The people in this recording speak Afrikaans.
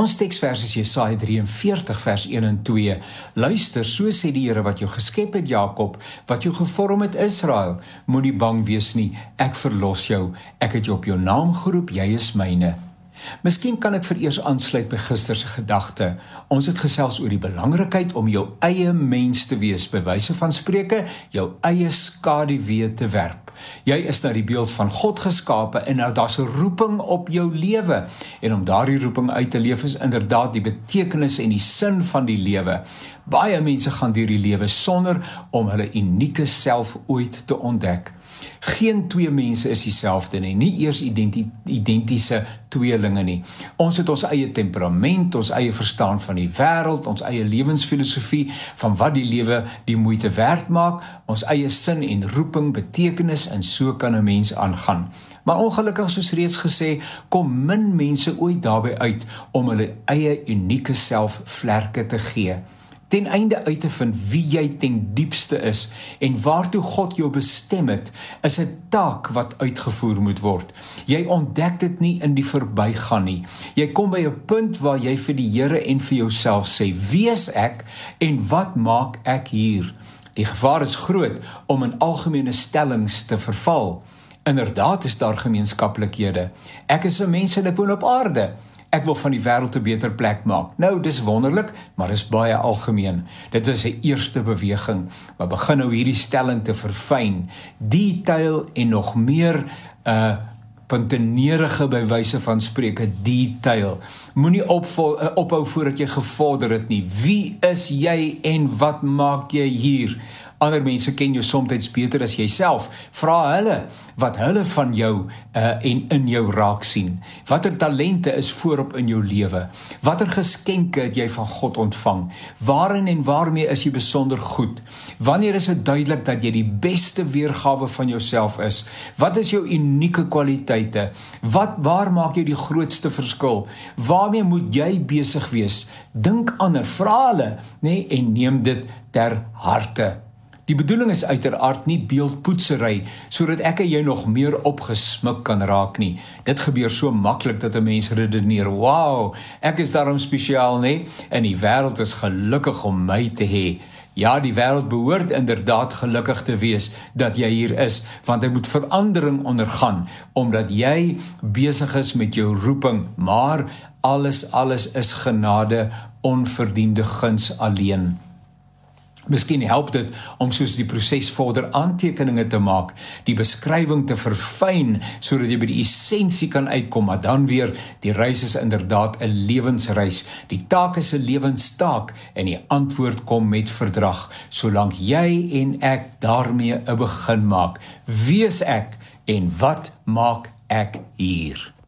Ons teksvers is Jesaja 43 vers 1 en 2. Luister, so sê die Here wat jou geskep het Jakob, wat jou gevorm het Israel, moenie bang wees nie, ek verlos jou. Ek het jou op jou naam geroep, jy is myne. Miskien kan ek vereers aansluit by gister se gedagte. Ons het gesels oor die belangrikheid om jou eie mens te wees, by wyse van spreuke, jou eie skaduwee te werp. Jy is na die beeld van God geskape en nou daar's 'n roeping op jou lewe. En om daardie roeping uit te leef is inderdaad die betekenis en die sin van die lewe. Baie mense gaan deur die lewe sonder om hulle unieke self ooit te ontdek. Geen twee mense is dieselfde nie, nie eers identiese tweelinge nie. Ons het ons eie temperament, ons eie verstaan van die wêreld, ons eie lewensfilosofie van wat die lewe die moeite werd maak, ons eie sin en roeping, betekenis en so kan 'n mens aangaan. Maar ongelukkig soos reeds gesê, kom min mense ooit daarbey uit om hulle eie unieke self vlerke te gee ten einde uit te vind wie jy ten diepste is en waartoe God jou bestem het, is 'n taak wat uitgevoer moet word. Jy ontdek dit nie in die verbygaan nie. Jy kom by 'n punt waar jy vir die Here en vir jouself sê: "Wie is ek en wat maak ek hier?" Die gevaar is groot om in algemene stellings te verval. Inderdaad is daar gemeenskaplikhede. Ek is 'n mens en ek woon op aarde. Ek wil van die wêreld 'n beter plek maak. Nou, dis wonderlik, maar is baie algemeen. Dit is 'n eerste beweging, maar begin nou hierdie stelling te verfyn, detail en nog meer 'n uh, puntenerige bywyse van spreuke detail. Moenie opvol, uh, ophou voordat jy gevorder het nie. Wie is jy en wat maak jy hier? Ander mense ken jou soms beter as jouself. Vra hulle wat hulle van jou uh, en in jou raak sien. Watter talente is voorop in jou lewe? Watter geskenke het jy van God ontvang? Waarin en waarmee is jy besonder goed? Wanneer is dit duidelik dat jy die beste weergawe van jouself is? Wat is jou unieke kwaliteite? Wat waar maak jy die grootste verskil? Waarmee moet jy besig wees? Dink ander, vra hulle, nê, nee, en neem dit ter harte. Die bedoeling is uiteraard nie beeldpoetsery sodat ek en jy nog meer opgesmuk kan raak nie. Dit gebeur so maklik dat 'n mens redeneer, "Wow, ek is daarom spesiaal, nê? En die wêreld is gelukkig om my te hê." Ja, die wêreld behoort inderdaad gelukkig te wees dat jy hier is, want hy moet verandering ondergaan omdat jy besig is met jou roeping, maar alles alles is genade, onverdiende guns alleen. Miskien help dit om soos die proses vorder aantekeninge te maak, die beskrywing te verfyn sodat jy by die essensie kan uitkom, maar dan weer die reis is inderdaad 'n lewensreis. Die taak is 'n lewenstaak en die antwoord kom met verdrag, solank jy en ek daarmee 'n begin maak. Wie is ek en wat maak ek hier?